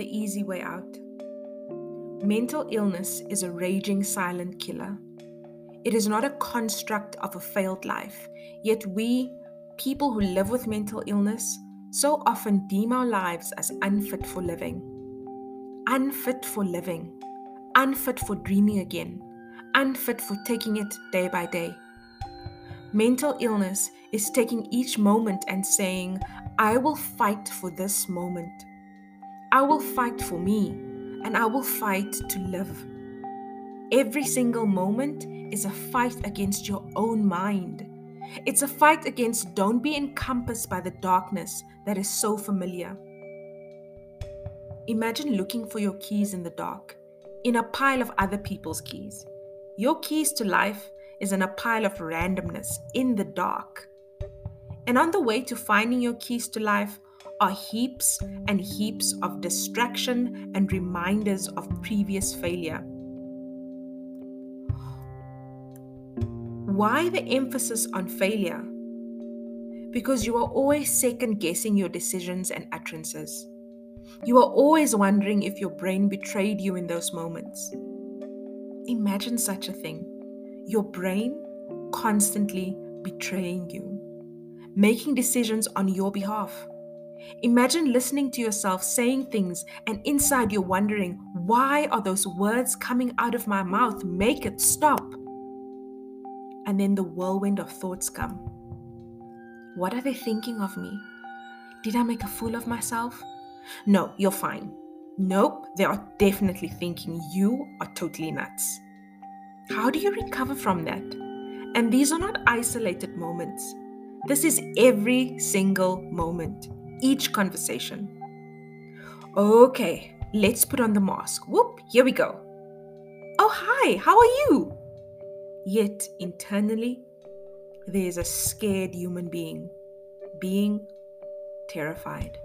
easy way out. Mental illness is a raging silent killer. It is not a construct of a failed life, yet we, people who live with mental illness, so often deem our lives as unfit for living. Unfit for living, unfit for dreaming again, unfit for taking it day by day. Mental illness is taking each moment and saying, I will fight for this moment. I will fight for me, and I will fight to live. Every single moment is a fight against your own mind. It's a fight against don't be encompassed by the darkness that is so familiar. Imagine looking for your keys in the dark, in a pile of other people's keys. Your keys to life is in a pile of randomness in the dark. And on the way to finding your keys to life are heaps and heaps of distraction and reminders of previous failure. Why the emphasis on failure? Because you are always second guessing your decisions and utterances. You are always wondering if your brain betrayed you in those moments. Imagine such a thing your brain constantly betraying you, making decisions on your behalf. Imagine listening to yourself saying things, and inside you're wondering, why are those words coming out of my mouth? Make it stop. And then the whirlwind of thoughts come. What are they thinking of me? Did I make a fool of myself? No, you're fine. Nope, they are definitely thinking you are totally nuts. How do you recover from that? And these are not isolated moments. This is every single moment, each conversation. Okay, let's put on the mask. Whoop, here we go. Oh, hi, how are you? Yet internally, there is a scared human being, being terrified.